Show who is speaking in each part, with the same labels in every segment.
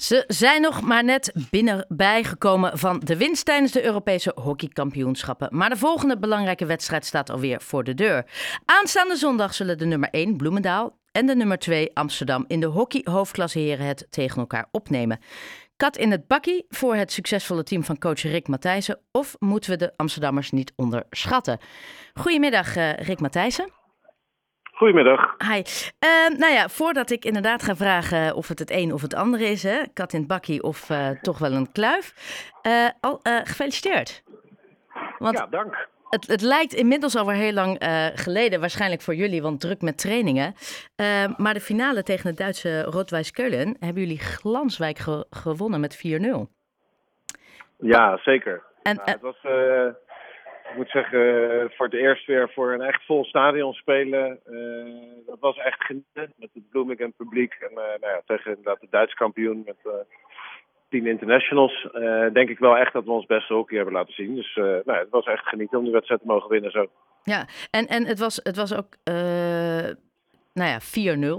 Speaker 1: Ze zijn nog maar net binnenbij gekomen van de winst tijdens de Europese hockeykampioenschappen. Maar de volgende belangrijke wedstrijd staat alweer voor de deur. Aanstaande zondag zullen de nummer 1 Bloemendaal en de nummer 2 Amsterdam in de hockey hoofdklasse heren het tegen elkaar opnemen. Kat in het bakkie voor het succesvolle team van coach Rick Matthijssen of moeten we de Amsterdammers niet onderschatten? Goedemiddag uh, Rick Matthijssen.
Speaker 2: Goedemiddag.
Speaker 1: Hi. Uh, nou ja, voordat ik inderdaad ga vragen of het het een of het andere is, hè, kat in het bakkie of uh, toch wel een kluif, uh, al gefeliciteerd.
Speaker 2: Want ja, dank.
Speaker 1: Het, het lijkt inmiddels alweer heel lang geleden, waarschijnlijk voor jullie, want druk met trainingen. maar de finale tegen het Duitse Rotwijs Keulen hebben jullie glanswijk ge gewonnen met 4-0.
Speaker 2: Ja, zeker. En, nou, het was ik moet zeggen, voor het eerst weer voor een echt vol stadion spelen. Uh, dat was echt genieten met het Blooming publiek. En uh, nou ja, tegen inderdaad de Duitse kampioen met tien internationals. denk ik wel echt dat we ons beste hockey hebben laten zien. Dus nou, het was echt genieten om de wedstrijd te mogen winnen zo.
Speaker 1: Ja, en, en het, was, het was ook nou ja,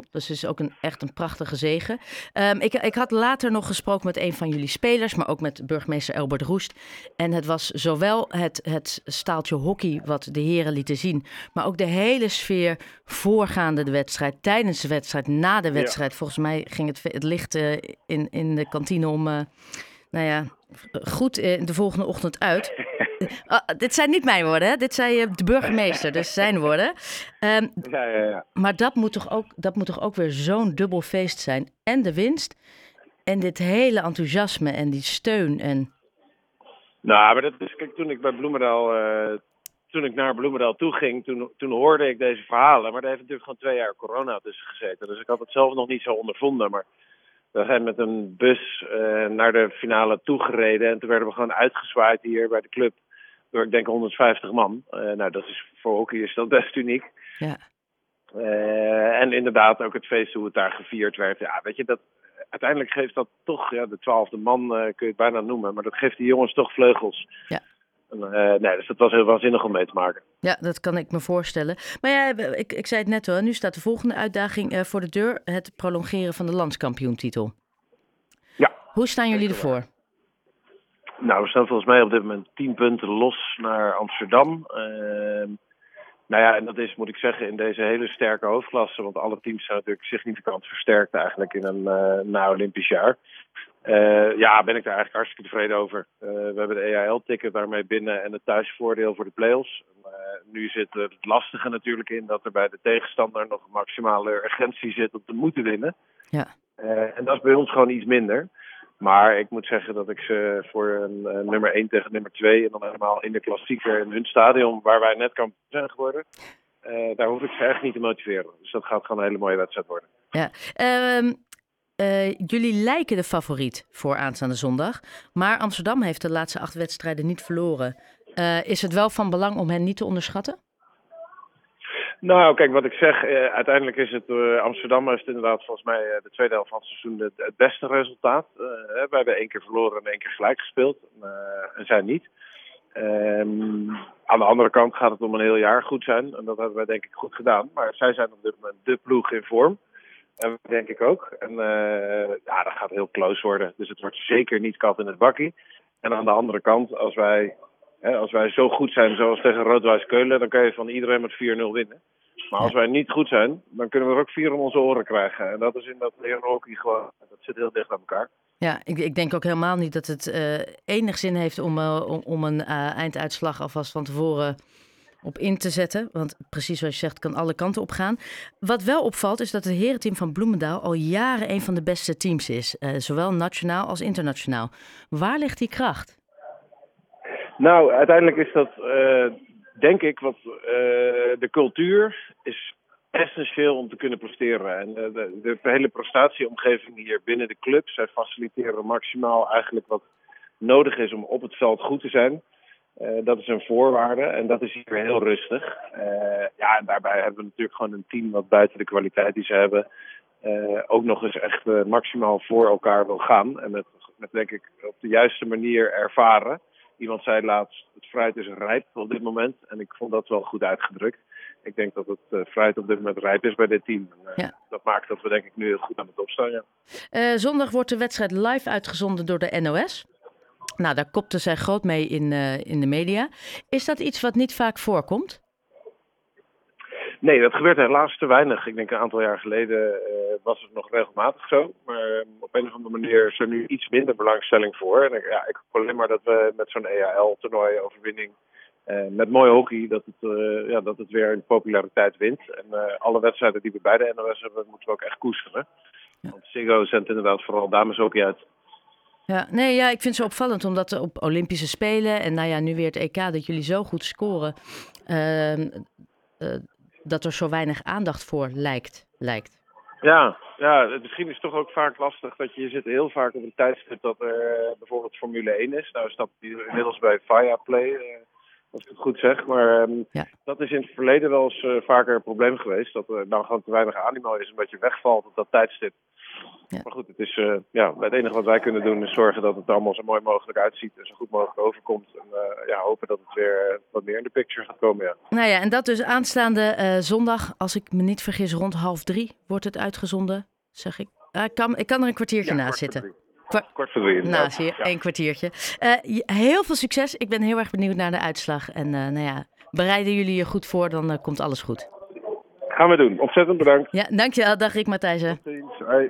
Speaker 1: 4-0. Dus is ook een, echt een prachtige zegen. Um, ik, ik had later nog gesproken met een van jullie spelers, maar ook met burgemeester Elbert Roest. En het was zowel het, het staaltje hockey wat de heren lieten zien, maar ook de hele sfeer voorgaande de wedstrijd, tijdens de wedstrijd, na de wedstrijd. Volgens mij ging het, het licht uh, in, in de kantine om, uh, nou ja, goed uh, de volgende ochtend uit. Oh, dit zijn niet mijn woorden, hè? dit zei de burgemeester, dus zijn woorden.
Speaker 2: Um, ja, ja, ja.
Speaker 1: Maar dat moet, toch ook, dat moet toch ook weer zo'n dubbel feest zijn. En de winst en dit hele enthousiasme en die steun. En...
Speaker 2: Nou, maar dat is, kijk, toen ik bij Bloemendaal, uh, toen ik naar Bloemendaal toe ging, toen, toen hoorde ik deze verhalen. Maar daar heeft natuurlijk gewoon twee jaar corona tussen gezeten. Dus ik had het zelf nog niet zo ondervonden. Maar we zijn met een bus uh, naar de finale toegereden. En toen werden we gewoon uitgezwaaid hier bij de club door ik denk 150 man. Uh, nou, dat is voor hockey is dat best uniek. Ja. Uh, en inderdaad ook het feest hoe het daar gevierd werd. Ja, weet je, dat, uiteindelijk geeft dat toch, ja, de twaalfde man uh, kun je het bijna noemen, maar dat geeft die jongens toch vleugels. Ja. En, nee, dus dat was heel waanzinnig om mee te maken.
Speaker 1: Ja, dat kan ik me voorstellen. Maar ja, ik, ik zei het net hoor, nu staat de volgende uitdaging voor de deur: het prolongeren van de landskampioentitel.
Speaker 2: Ja.
Speaker 1: Hoe staan jullie ervoor?
Speaker 2: Nou, we staan volgens mij op dit moment tien punten los naar Amsterdam. Uh, nou ja, en dat is, moet ik zeggen, in deze hele sterke hoofdklasse. Want alle teams zijn natuurlijk significant versterkt eigenlijk in een uh, na-Olympisch jaar. Uh, ja, ben ik daar eigenlijk hartstikke tevreden over. Uh, we hebben de EAL-ticket daarmee binnen en het thuisvoordeel voor de play-offs. nu zit het lastige natuurlijk in dat er bij de tegenstander nog een maximale urgentie zit om te moeten winnen. Ja. en dat is bij ons gewoon iets minder. Maar ik moet zeggen dat ik ze voor een, nummer 1 tegen nummer 2 en dan helemaal in de klassieker in hun stadion, waar wij net kampioen zijn geworden, uh, daar hoef ik ze echt niet te motiveren. Dus dat gaat gewoon een hele mooie wedstrijd worden.
Speaker 1: Ja, uh, uh, jullie lijken de favoriet voor aanstaande zondag. Maar Amsterdam heeft de laatste acht wedstrijden niet verloren. Eh, is het wel van belang om hen niet te onderschatten?
Speaker 2: Nou, kijk, wat ik zeg, eh, uiteindelijk is het, uh, Amsterdam heeft inderdaad volgens mij uh, de tweede helft van het seizoen het, het beste resultaat. we hebben één keer verloren en één keer gelijk gespeeld. en zij niet. Um, aan de andere kant gaat het om een heel jaar goed zijn. En dat hebben wij denk ik goed gedaan. Maar zij zijn op dit moment de ploeg in vorm. En denk ik ook. En ja, dat gaat heel close worden. Dus het wordt zeker niet kat in het bakkie. En aan de andere kant, als wij als wij zo goed zijn zoals tegen Roodwijs Keulen, dan kan je van iedereen met 4-0 winnen. Maar als wij niet goed zijn, dan kunnen we er ook vier om onze oren krijgen. En dat is in dat hockey gewoon, dat zit heel dicht aan elkaar.
Speaker 1: Ja, ik, ik denk ook helemaal niet dat het uh, enig zin heeft om, uh, om, om, een uh, einduitslag alvast van tevoren op in te zetten. Want precies zoals je zegt, kan alle kanten op gaan. Wat wel opvalt is dat het herenteam van Bloemendaal al jaren een van de beste teams is. zowel nationaal als internationaal. Waar ligt die kracht?
Speaker 2: Nou, uiteindelijk is dat denk ik, wat uh, de cultuur is essentieel om te kunnen presteren. En uh, de, de, hele prestatieomgeving hier binnen de club, zij faciliteren maximaal eigenlijk wat nodig is om op het veld goed te zijn. Dat is een voorwaarde en dat is hier heel rustig. ja, en daarbij hebben we natuurlijk gewoon een team wat buiten de kwaliteit die ze hebben, ook nog eens echt maximaal voor elkaar wil gaan. En met, met denk ik op de juiste manier ervaren. Iemand zei laatst, het fruit is rijp op dit moment. En ik vond dat wel goed uitgedrukt. ik denk dat het fruit op dit moment rijp is bij dit team. En,
Speaker 1: Ja.
Speaker 2: Dat maakt dat we denk ik nu heel goed aan het opstaan. Ja.
Speaker 1: Eh, zondag wordt de wedstrijd live uitgezonden door de NOS. Nou, daar kopten zij groot mee in, eh, in de media. Is dat iets wat niet vaak voorkomt?
Speaker 2: Nee, dat gebeurt helaas te weinig. Ik denk een aantal jaar geleden eh, was het nog regelmatig zo. Maar eh, op een of andere manier is er nu iets minder belangstelling voor. En ik, ja, ik hoop alleen maar dat we met zo'n EAL-toernooi-overwinning... eh, met mooi hockey, dat het, ja, dat het weer in populariteit wint. En alle wedstrijden die we bij de NOS hebben, moeten we ook echt koesteren.
Speaker 1: Ja.
Speaker 2: Want Ziggo zendt inderdaad vooral dameshockey uit.
Speaker 1: Ja, nee, ja, ik vind ze opvallend omdat op Olympische Spelen en nou ja, nu weer het EK dat jullie zo goed scoren, ehm, eh, dat er zo weinig aandacht voor lijkt. lijkt.
Speaker 2: Ja, ja, het- misschien is het toch ook vaak lastig dat je, je zit heel vaak op een tijdstip dat er eh, bijvoorbeeld Formule 1 is. Nou dat hier inmiddels bij Viaplay, eh als ik het goed zeg. Maar ehm,
Speaker 1: Ja.
Speaker 2: dat is in het verleden wel eens eh, vaker een probleem geweest. Dat er nou gewoon te weinig animo is, omdat je wegvalt op dat tijdstip.
Speaker 1: Ja.
Speaker 2: Maar goed, het, is, eh, ja, het enige wat wij kunnen doen is zorgen dat het er allemaal zo mooi mogelijk uitziet en zo goed mogelijk overkomt. En eh, ja, hopen dat het weer eh, wat meer in de picture gaat komen. Ja.
Speaker 1: Nou ja, en dat dus aanstaande zondag, als ik me niet vergis, rond half drie wordt het uitgezonden, zeg ik. Ah, ik, kan, ik kan er een kwartiertje
Speaker 2: Ja,
Speaker 1: naast zitten. Kwa-
Speaker 2: Kort voor drie.
Speaker 1: Je,
Speaker 2: Ja.
Speaker 1: één kwartiertje. Je- heel veel succes. Ik ben heel erg benieuwd naar de uitslag. En nou ja, bereiden jullie je goed voor, dan komt alles goed.
Speaker 2: Gaan we doen. Ontzettend bedankt.
Speaker 1: Ja, dankjewel. Dag Rick Matthijssen.